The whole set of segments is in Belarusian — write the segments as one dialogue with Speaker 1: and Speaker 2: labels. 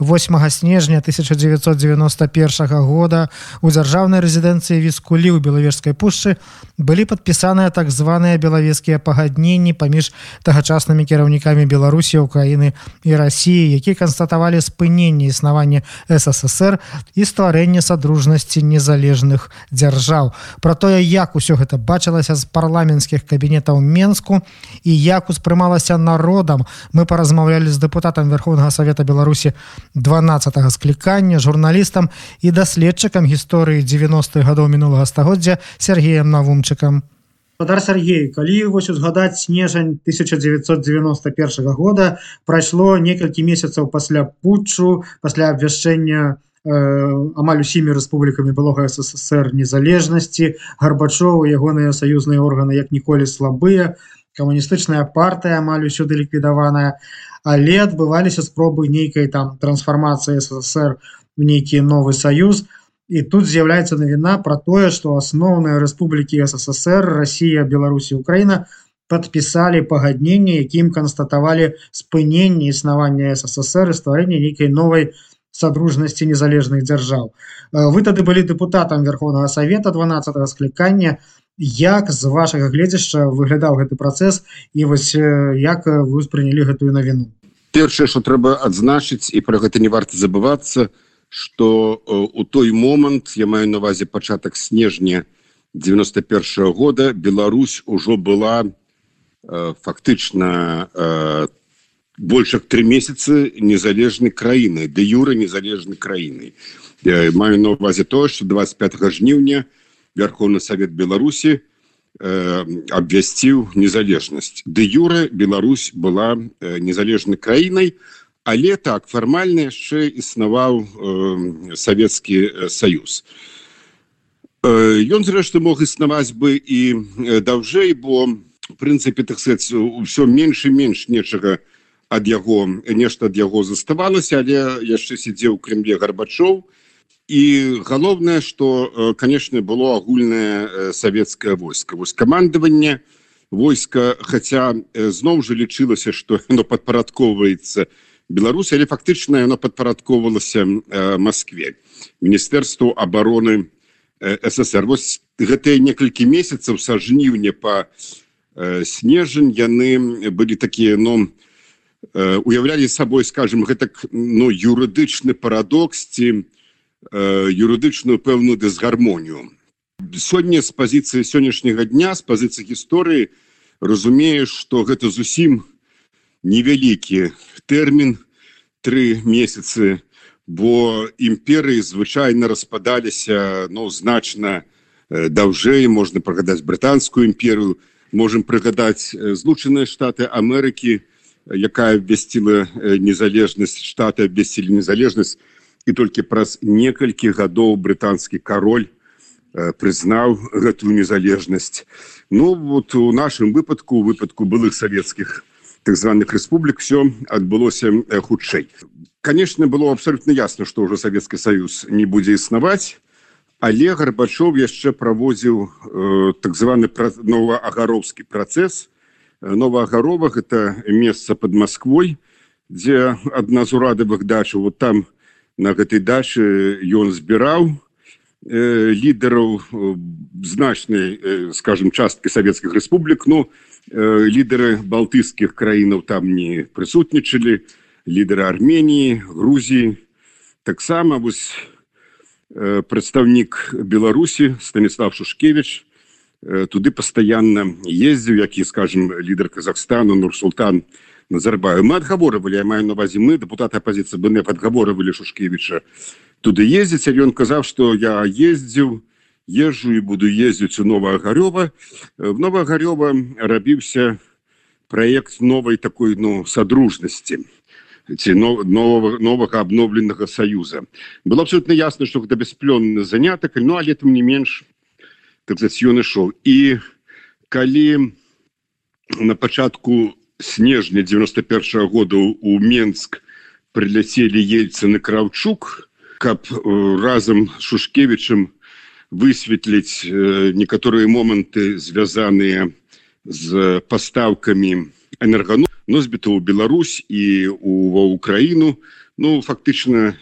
Speaker 1: 8 снежня 1991 года у дзяржаўнай рэзідэнцыі віскулі ў белавежскай пушчы былі падпісаныя так званыя белавескія пагадненні паміж тагачаснымі кіраўнікамі беларусі украіны і рассіі які канстатавалі спыненне існавання ссср і стварэнне садружнасці незалежных дзяржаў. Про тое як усё гэта бачылася з парламенцкіх кабінетаў менску і як успрымалася народам мы паразмаўлялі з дэпутатам верховнага совета беларусі 12 склікання журналістам і даследчыкам гісторыі 90-х гадоў мінулага стагоддзя Сергеем навумчыкам.
Speaker 2: Дар Сергей калі вось узгадаць снежань 1991 года прайшло некалькі месяцаў пасля путчу пасля абвяшчэння амаль усімі рэспублікамі былога ссср незалежнасці гарбачову ягоныя саюзныя органы як ніколі слабыя камуністычная партыя амаль усюды ліквідаваная але адбываліся спробы нейкай там трансфармацыі ссср в нейкі новы саюз і тут з'яўляецца навіна про тое что асноўныя рэспублікі ссср Росія Беларусі Украіна подпісалі пагадненне якім канстатавалі спыненне існавання ссср і стварэння нейкай новой садружнасці незалежных дзяржаў вы тады былі депутатам верховного совета 12 склікання як з вашага гледзяшча выглядаў гэты працэс і вось як вы ўспрынялі гэтую навіну?
Speaker 3: Першае что трэба адзначыць і про гэта не варта забывацца что у той момант я маю навазе пачатак снежня 91 -го года Беларусь ужо была э, фактычна э, больш як три месяцы незалежнай краіны де юры незалежнай краіны маю на увазе то что 25 жніўня у Верховный Совет Беларуси э, обвясціў незалежнасць. Де юры Беларусь была э, незалежнай краінай, але так фармальна яшчэ існаваў э, Савецкі э, Саюз. Ён зрэшты мог існаваць бы і э, даўжэй, бо прынцыпе так сказать, ўсё менш і менш нечага ад яго нешта ад яго заставалася, але яшчэ сидзеў у Крымле Гарбачоў, і галоўнае что э, конечно было агульнае э, савецкае войска вось камандаванне войска хотя э, зноў жа лічылася что оно падпарадковваецца Беларусь але фактычна оно падпарадковалася Москве. Міністэрству обороны ссср. Вось гэтыя некалькі месяцаў са жніўня по снежань яны былі такія но ну, уяўлялі сабой скажем гэтак ну юрыдычны парадокс ці у юрыдычную пэўную дысгармонію сёння з пазіцыі сённяшняга дня з пазіцыі гісторыі разумееш что гэта зусім невялікі тэрмін три месяцы бо імперыі звычайна распадаліся ну значна даўжэй. Можна прыгадаць брытанскую імперыю можемм прыгадаць злучаныя штаты Амерыкі якая абвясціла незалежнасць штата абвясцілі незалежнасць і толькі праз некалькі гадоў брытанскі кароль э, прызнаў гэтую незалежнасць. Ну вот у нашым выпадку выпадку былых савецкіх так званых рэспублік все адбылося э, хутчэй. Конечно было абсолютно ясно что ўжо савецкі союз не будзе існаваць. Але гарбачов яшчэ праводзіў э, так званы новоагаровскі працэс. Новоагаровах это месца под москвой дзе адна з урадавых дачаў. Вот там у на гэтай дачы ён збіраў э, лідараў э, значнай э, скажем часткі савецкіх рэспублік ну э, лідары балтыйскіх краінаў там не прысутнічалі. Лідары армении грузии таксама вось э, прадстаўнік беларусі станіслав шушкевич э, туды пастаянна ездзіў які скажем лідар казахстану нур-султан на Назарбаю. Мы отговорывали, я маю на увазе, мы, депутаты оппозиции БНФ, отговорывали Шушкевича туда ездить, и он сказал, что я ездил, езжу и буду ездить у Новоогарева. В Новоогарева робился проект новой такой, ну, содружности нового, нового обновленного союза. Было абсолютно ясно, что это бесплённый заняток, но а летом не меньше, так сказать, и шел. И коли на початку снежня 91 -го года у Менск прыляцелі ельцы на краўчук каб разам шушкевичам высветліць некаторыя моманты звязаныя з пастаўкамі энергану носьбіта ў Беларусь і у ва Украіну ну фактычна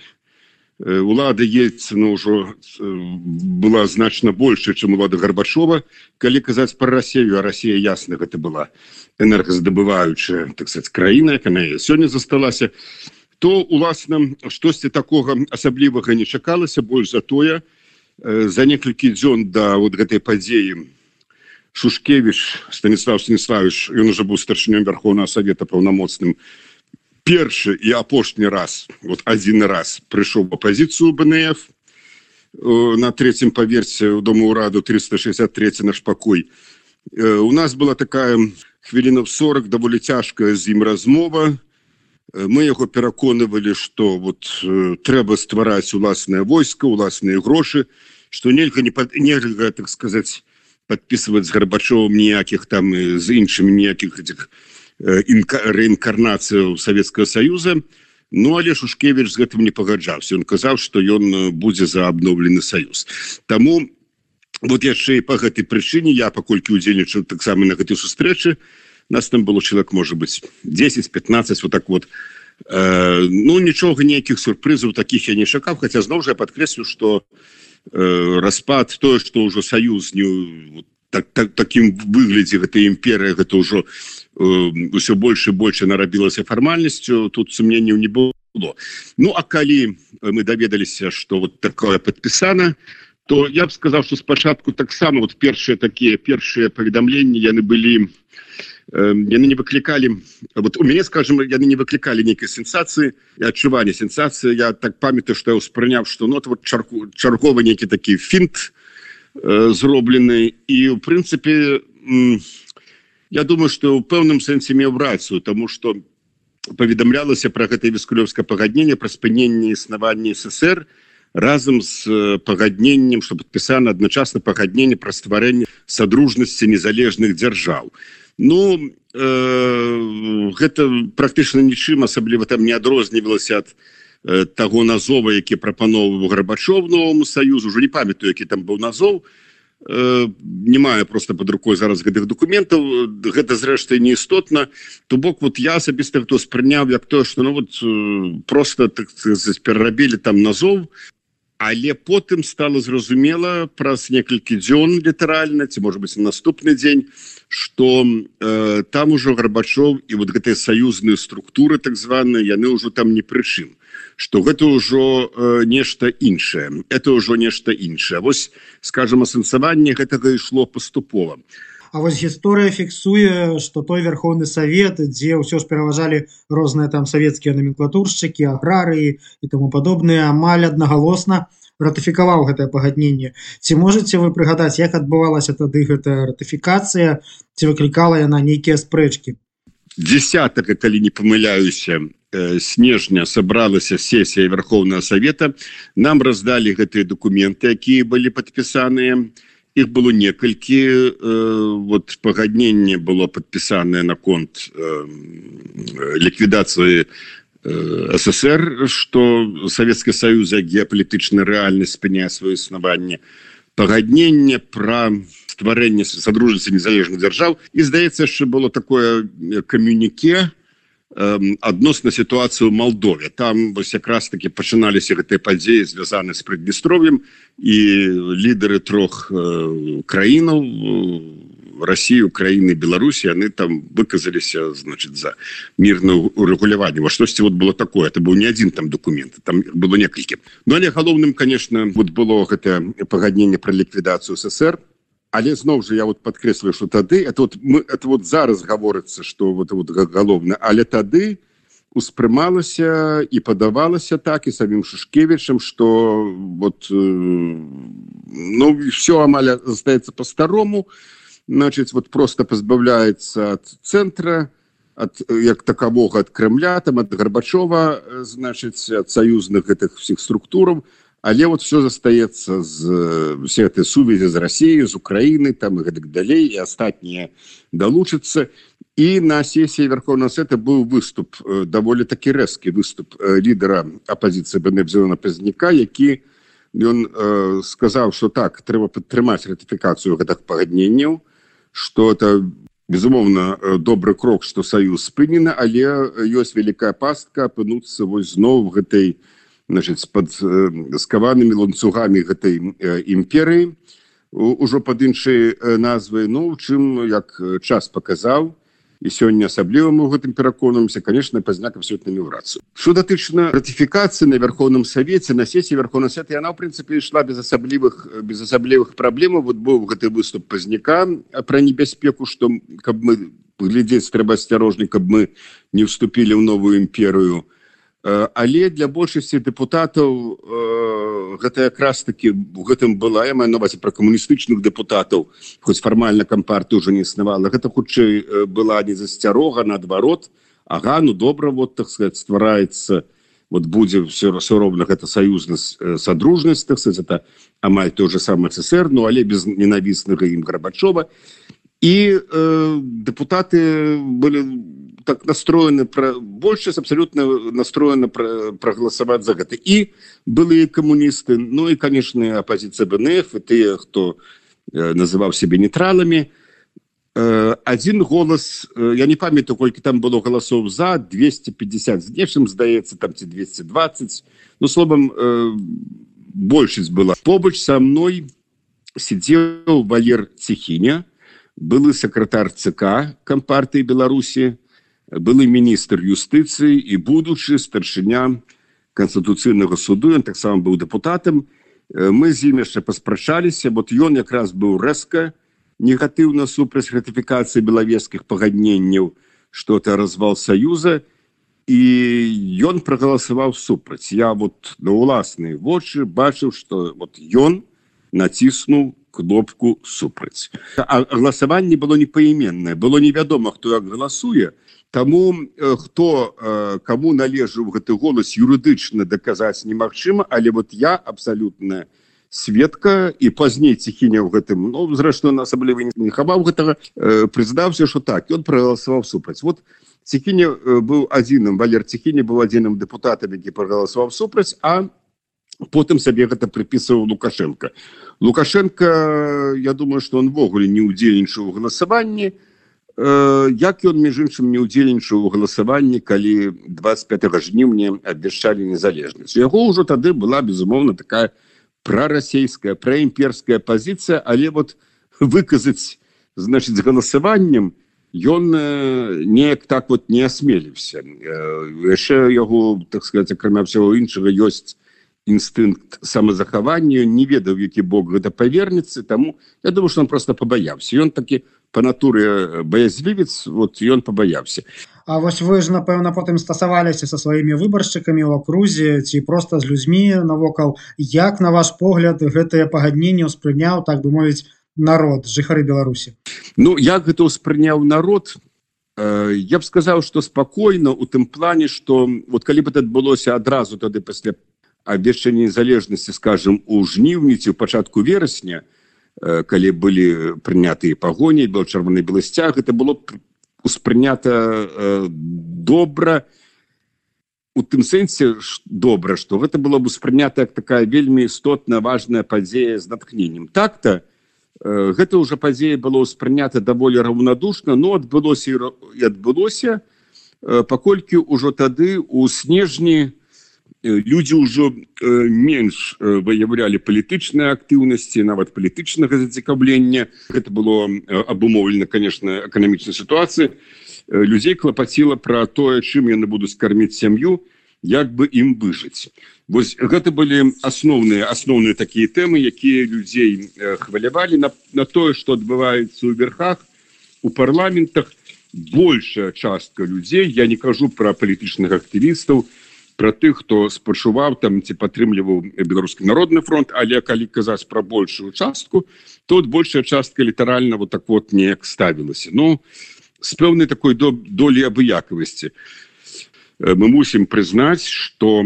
Speaker 3: улада ельцына ўжо была значна большая чым улада гарбачова калі казаць про Россию а Россия ясна гэта была энергоздабываючая так сказать краіна яна сёння засталася то уласна штосьці такога асаблівага не чакалася. Больш за тое за некалькі дзён да вот гэтай падзеі шушкевич станислав станиславович ён уже быў старшынём верховного совета паўнамоцным першы і апошні раз вот один раз прыйшоў оппозицию бнф на третьем паверсе у дома ураду 363 наш пакой. У нас была такая хвіліна в 40 даволі цяжкая з ім размова. Мы яго пераконывалі что вот трэба ствараць уласнае войска уласныя грошы что нельга не под нельга так сказать подписывать с горбачовым ніякіх там з іншымі ніякіх этих реінкарнацыяў Савецкага союза. Ну але шушкевич з гэтым не пагаджаўся. Он казаў что ён будзе за обноўлены союз Таму вот яшчэ і по гэтай прычыне я паколькі удзельнічаю таксама на гэтай сустрэчы нас там было чалавек может быть 10-15 вот так вот. Э, ну нічога ніякіх сюрпрызаў таких я не чакаў хотя зноў жа подкрэслю что э, распад тое что ўжо союз не так, так таким выглядзе гэта імперыя гэта ўжо ўсё больше больше нарабілася фармальнасцю тут сумненняў не было. Ну а калі мы даведаліся что вот такое подпісана то я б сказаў что спачатку таксама вот першыя такія першыя паведамленні яны былі яны не выклікалі вот у мяне скажем яны не выклікалі нейкай сенсацыі і адчування сенсацыі я так памятаю что я успрыняў что ну вот чарку чарговы нейкі такі фінт э, зроблены і у прынцыпе я думаю что у пэўным сэнсе меў рацыю тому что паведамлялася про гэта вескулёўска пагаднення пра спыненне існавання ссср разам з пагадненнем что подпісана адначасна пагадненне пра стварэнне садружнасці незалежных дзяржаў ну э, гэта практычна нічым асабліва там не адрознівалася ад таго назова які прапановваў гарбачов новому саюзу уже не памятаю які там быў назов э, не мае просто под рукой зараз гэтых документаў гэта зрэшты не істотна то бок вот я асабіста хто спрыняў як то что ну вот просто так перарабілі там назов але потым стало зразумела праз некалькі дзён літаральна ці может быть наступны дзень что э, там ужо гарбачов і вот гэтыя саюзныя структуры так званыя яны ўжо там не прычым что гэта ўжо э, нешта іншае. Это ўжо нешта іншае. Вось скажем асэнсаванне гэтага ішло паступова.
Speaker 2: А вось гісторыя фіксуе что той верховны совет дзе ўсё ж пераважалі розныя там савецкія номенклатуршчыкі аграрыі і тому падобныя амаль аднагалосна ратыфікаваў гэтае пагадненне. Ці можете вы прыгадаць як адбывалася тады гэтая ратыфікацыя ці выклікала яна нейкія спрэчкі
Speaker 3: десятка калі не памыляюся снежня сабралася сесія верховного совета. Нам раздалі гэтыя документы якія былі подпісаныя их было некалькі э, вот пагадненне было подпісанае наконт э, ліквідацыі Э, ССР что Советский Союз геополітычная рэальнасць спыняе сваё існаванне пагадненне пра стварэнне садружыцца незалежных дзяржаў. І здаецца яшчэ было такое камюніке адносна сітуацыю Молдове там вось якраз таки пачыналіся гэтыя падзеі звязаны з прыднестров'ем і лідары трох краінаў России Украины Беларусі яны там выказаліся значит за мирное урегуляванне во штосьці вот было такое это был не один там документ там было некалькі. Ну але галоўным конечно вот было гэта пагадненне про ліквідацыю ССР але зноў же я вот подкрэслю что тады это вот мы это вот зараз гаворыцца что вот вот галоўна але тады успрымалася і падавалася так і самим шушкевичам что вот э, ну все амаль застаецца по-старому. Значит вот просто позбавляется от центра от як такового от кремля там от горбачова значит от союзных этих всех структуров але вот все застаецца з все этой сувязі з россией з украины там и гэтак далей и астатнія долучатся и на сессии верховного совета был выступ даволі таки рэзкий выступ лидера оппозиции бнф зелена пазняка які ён э, сказаў что так трэба падтрымаць ратыфікацыю гэтых пагадненняў что это безумоўна добры крок что саюз спынена але ёсць вялікая пастка апынуцца вось зноў гэтай значит под скаванымі ланцугамі гэтай імперыі ужо пад іншай назвай. Ну чым як час паказаў і сёння асабліва мы гэтым пераконамся конечно пазняк абсолютно меў рацыю что датычна ратыфікацыі на вярхоўным савеце на сесіі вярховна свет яна в прынцыпе ішла без асаблівых без асаблівых праблемаў вот быў гэты выступ пазняка пра небяспеку что каб мы глядзець трэба асцярожнік каб мы не вступілі ў новую імперыю але для большасці депутатаў гэта якраз таки у гэтым была я маю навазе про камуністычных депутатаў хоць фармальна кампарты уже не існавала. Гэта хутчэй была не засцярога наадварот Ага ну добра вот так сказать ствараецца вот будзе все все роўна гэта саюзнасць садружнасць так сказать, это амаль той же самый ССР ну але без ненавіснага ім Грабачова і э, депутаты были так настроены про больше абсолютно настроена проголосовать за гэта. І былые коммунисты ну и конечно оппозиция бнф и те кто э, называў себе нейтралами один голос я не памятаю колькі там было голосов за 250 з нечым здаецца там ці 220 ну словом большасць была. Побач со мной сидел валер цехіня былы сакратар цк компартыі беларусі былы міністр юстыцыі і будучы старшыня канстытуцыйнага суду ён таксама быў депутатам мы з ім яшчэ паспрачаліся вот ён якраз быў рэзка негатыўна супраць ратыфікацыі белавескіх пагадненняў что-то развал саюза і ён прагаласаваў супраць. Я вот на уласныя вочы бачыў что вот ён націснуў кнопку супраць галасаванне было непаіменнае было невядома хто як галасуе Таму хто кому належаў гэты голас юрыдычна даказаць немагчыма але вот я абсалютная светка і пазней ціхіня ў гэтым ну, зрэшты на асабліва не хаваў гэтага прызнаўся что так ён прагаласаваў супраць вот ціхіня быў адзіным валер ціхіні быў адзіным депутатам які прагаласаваў супраць а потым сабе гэта прыпісываў лукашенко. Лукашенко я думаю что он ввогуле не удзельнічаў у галасаванні. То як ён між іншым не удзельнічаў у галасаванні калі 25 жніўня абвяшчалі незалежнасць. Яго ўжо тады была безумоўна такая прарасійская праімперская пазіцыя але вот выказаць значит з галасаваннем ён неяк так вот не асмеліўся. Яшчэ яго так сказать акрамя всего іншага ёсць інстынкт самазахавання не ведаў які бок гэта павернецца таму я думаю что он просто пабаяўся. Ён такі у по натуры баязлівец вот ён пабаяўся.
Speaker 2: А вось вы ж напэўна потым стасаваліся со сваімі выбаршчыкамі ў акрузе ці просто з людзьмі навокал. Як на ваш погляд гэтае пагадненне ўспрыняў так бы мовіць народ жыхары беларусі?
Speaker 3: Ну як гэта ўспрыняў народ я б сказаў что спакойна у тым плане что вот калі бы это адбылося адразу тады пасля абвешчання незалежнасці скажем у жніўні ці ў пачатку верасня то калі былі прынятыя пагоні был чырваны беласцяг это было успрынята добра у тым сэнсе добра что гэта было бы успрынята як такая вельмі істотна важная падзея з натхненнем. Так-то гэта уже падзея было ўспрынята даволі раўнадушна но адбылося і адбылося паколькі ўжо тады у снежні у люди ўжо менш выяўлялі палітычныя актыўнасці нават палітычнага зацікаўлення гэта было абумоўлена конечно эканамічнай сітуацыі людзей клапаціла про тое чым яны будуць карміць сям'ю як бы ім выжыць вось гэта былі асноўныя асноўныя такія тэмы якія людзей хвалявалі на, на тое что адбываецца ў верхах у парламентах. Большая частка людзей я не кажу про палітычных актывістаў то про тых хто спачуваў там ці падтрымліваў беларускі народны фронт але калі казаць про большую частку тут большая частка літаральна вот так вот неяк ставілася ну з пэўнай такой до долі абыякавасці мы мусім прызнаць что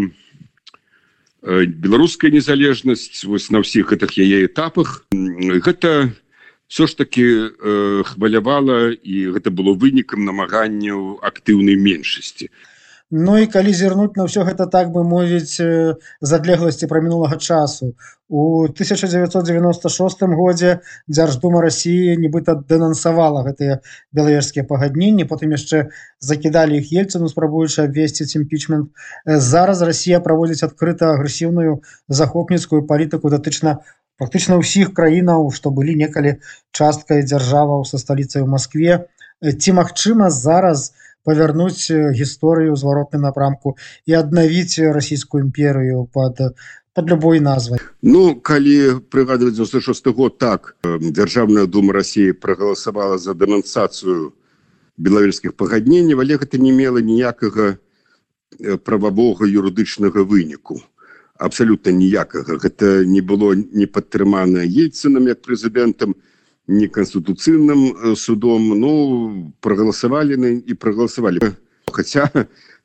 Speaker 3: беларуская незалежнасць вось на ўсіх гэтых яе этапах гэта все ж таки хвалявала і гэта было вынікам намаганняў актыўнай меншасці
Speaker 2: Ну і калі зірнуць на ўсё гэта так бы мовіць з адлегласці пра мінулага часу. У 1996 годзе дзярждума Росіі нібыта дэнансавала гэтыя белавежскія пагадненні потым яшчэ закідалі іх ельцыну спрабуючы абвесціць імпічмент. Зараз Росія праводзіць адкрыта агрэсіўную захопніцкую палітыку датычна фактычна ўсіх краінаў што былі некалі часткай дзяржаваў са сталіцай у Маскве. Ці магчыма зараз у павярнуць гісторыю ў зваротным напрамку і аднавіць расійскую імперыю под под любой назвай.
Speaker 3: Ну калі прыгадваць 96 год так дзяржаўная дума Росіі прагаласавала за дэнансацыю белавельскіх пагадненняў але гэта не мела ніякага прававога юрыдычнага выніку. Абсалютна ніякага. Гэта не было не падтрымана ельцынам як прэзідэнтам неканстытуцыйным судом. Ну прогаласавалі на і прогаласавалі хотя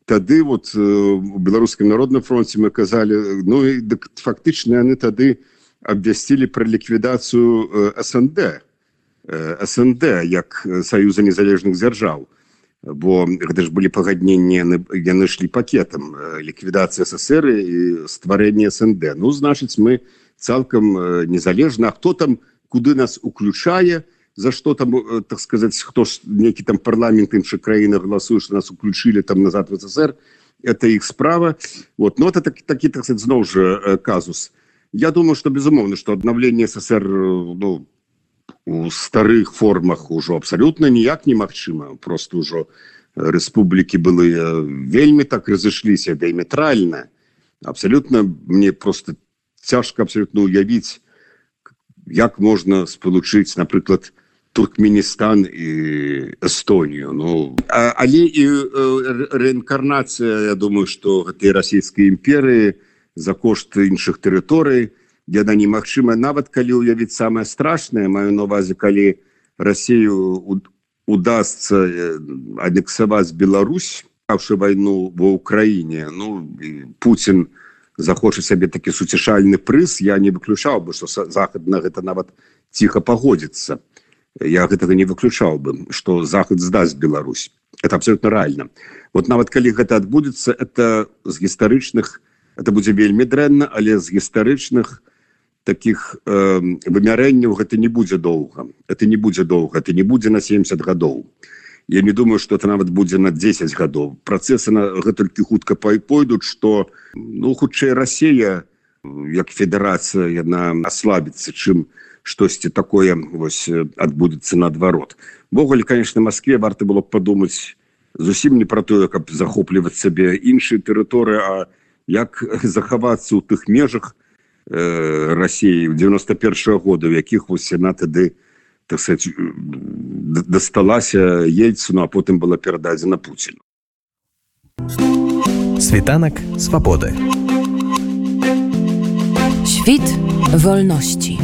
Speaker 3: тады вот у беларускім народным фронте мы казалі ну і фактычна яны тады абвясцілі пра ліквідацыю снд снд як саюза незалежных дзяржаў бо гэта ж былі пагадненні яны шлі пакетам ліквідацыя ссср і стварэнне снд. Ну значыць мы цалкам незалежна хто там у куды нас уключае за что там э, так сказать хто ж некі там парламент іншых краінах галасуе что нас уключили там назад в ссср это их справа. Вот но это так, такі так сказать, зноў же э, казус. Я думаю что безумоўно что обновление ссср э, ну, у старых формах ужо абсолютно ніяк немагчыма. Просто ўжо рэспублікі былыя вельмі так разышліся дыяметральна абсолютно мне просто цяжка абсолютно уявіць як можна спалучыць напрыклад туркменістан і эстонію? Ну а, але і рэінкарнацыя я думаю что гэтай расійскай імперыі за кошт іншых тэрыторый яна немагчыма. Нават калі ўявіць самае страшнае маю на увазе калі Росію удастся аннексаваць Беларусь павшы вайну ва ўкраіне ну Путін у захоча сябе такі суцішальны прыз я не выключаў бы что захад на гэта нават ціха пагодзіцца. Я гэтага не выключаў бы что захад здаць Беларусь. Это абсолютно реально вот нават калі гэта адбудзецца это з гістарычных это будзе вельмі дрэнна але з гістарычных таких э, вымярэнняў гэта не будзе доўга. Это не будзе доўга это не будзе на 70 гадоў я не думаю что это нават будзе на 10 гадоў. Працесы на гэтулькі хутка пойдуць что ну хутчэй Россия як федэрацыя яна аслабіцца чым штосьці такое вось адбудзецца наадварот. Ввогуле конечно Москве варта было б подумать зусім не про тое каб захопліваць сабе іншыя тэрыторыі а як захавацца ў тых межах э, в 91 -го года в якіх вось яна тады так сказать, дасталася ельцыну а потым была перададзена Пуціну
Speaker 4: Світанак свабоды Świt wolności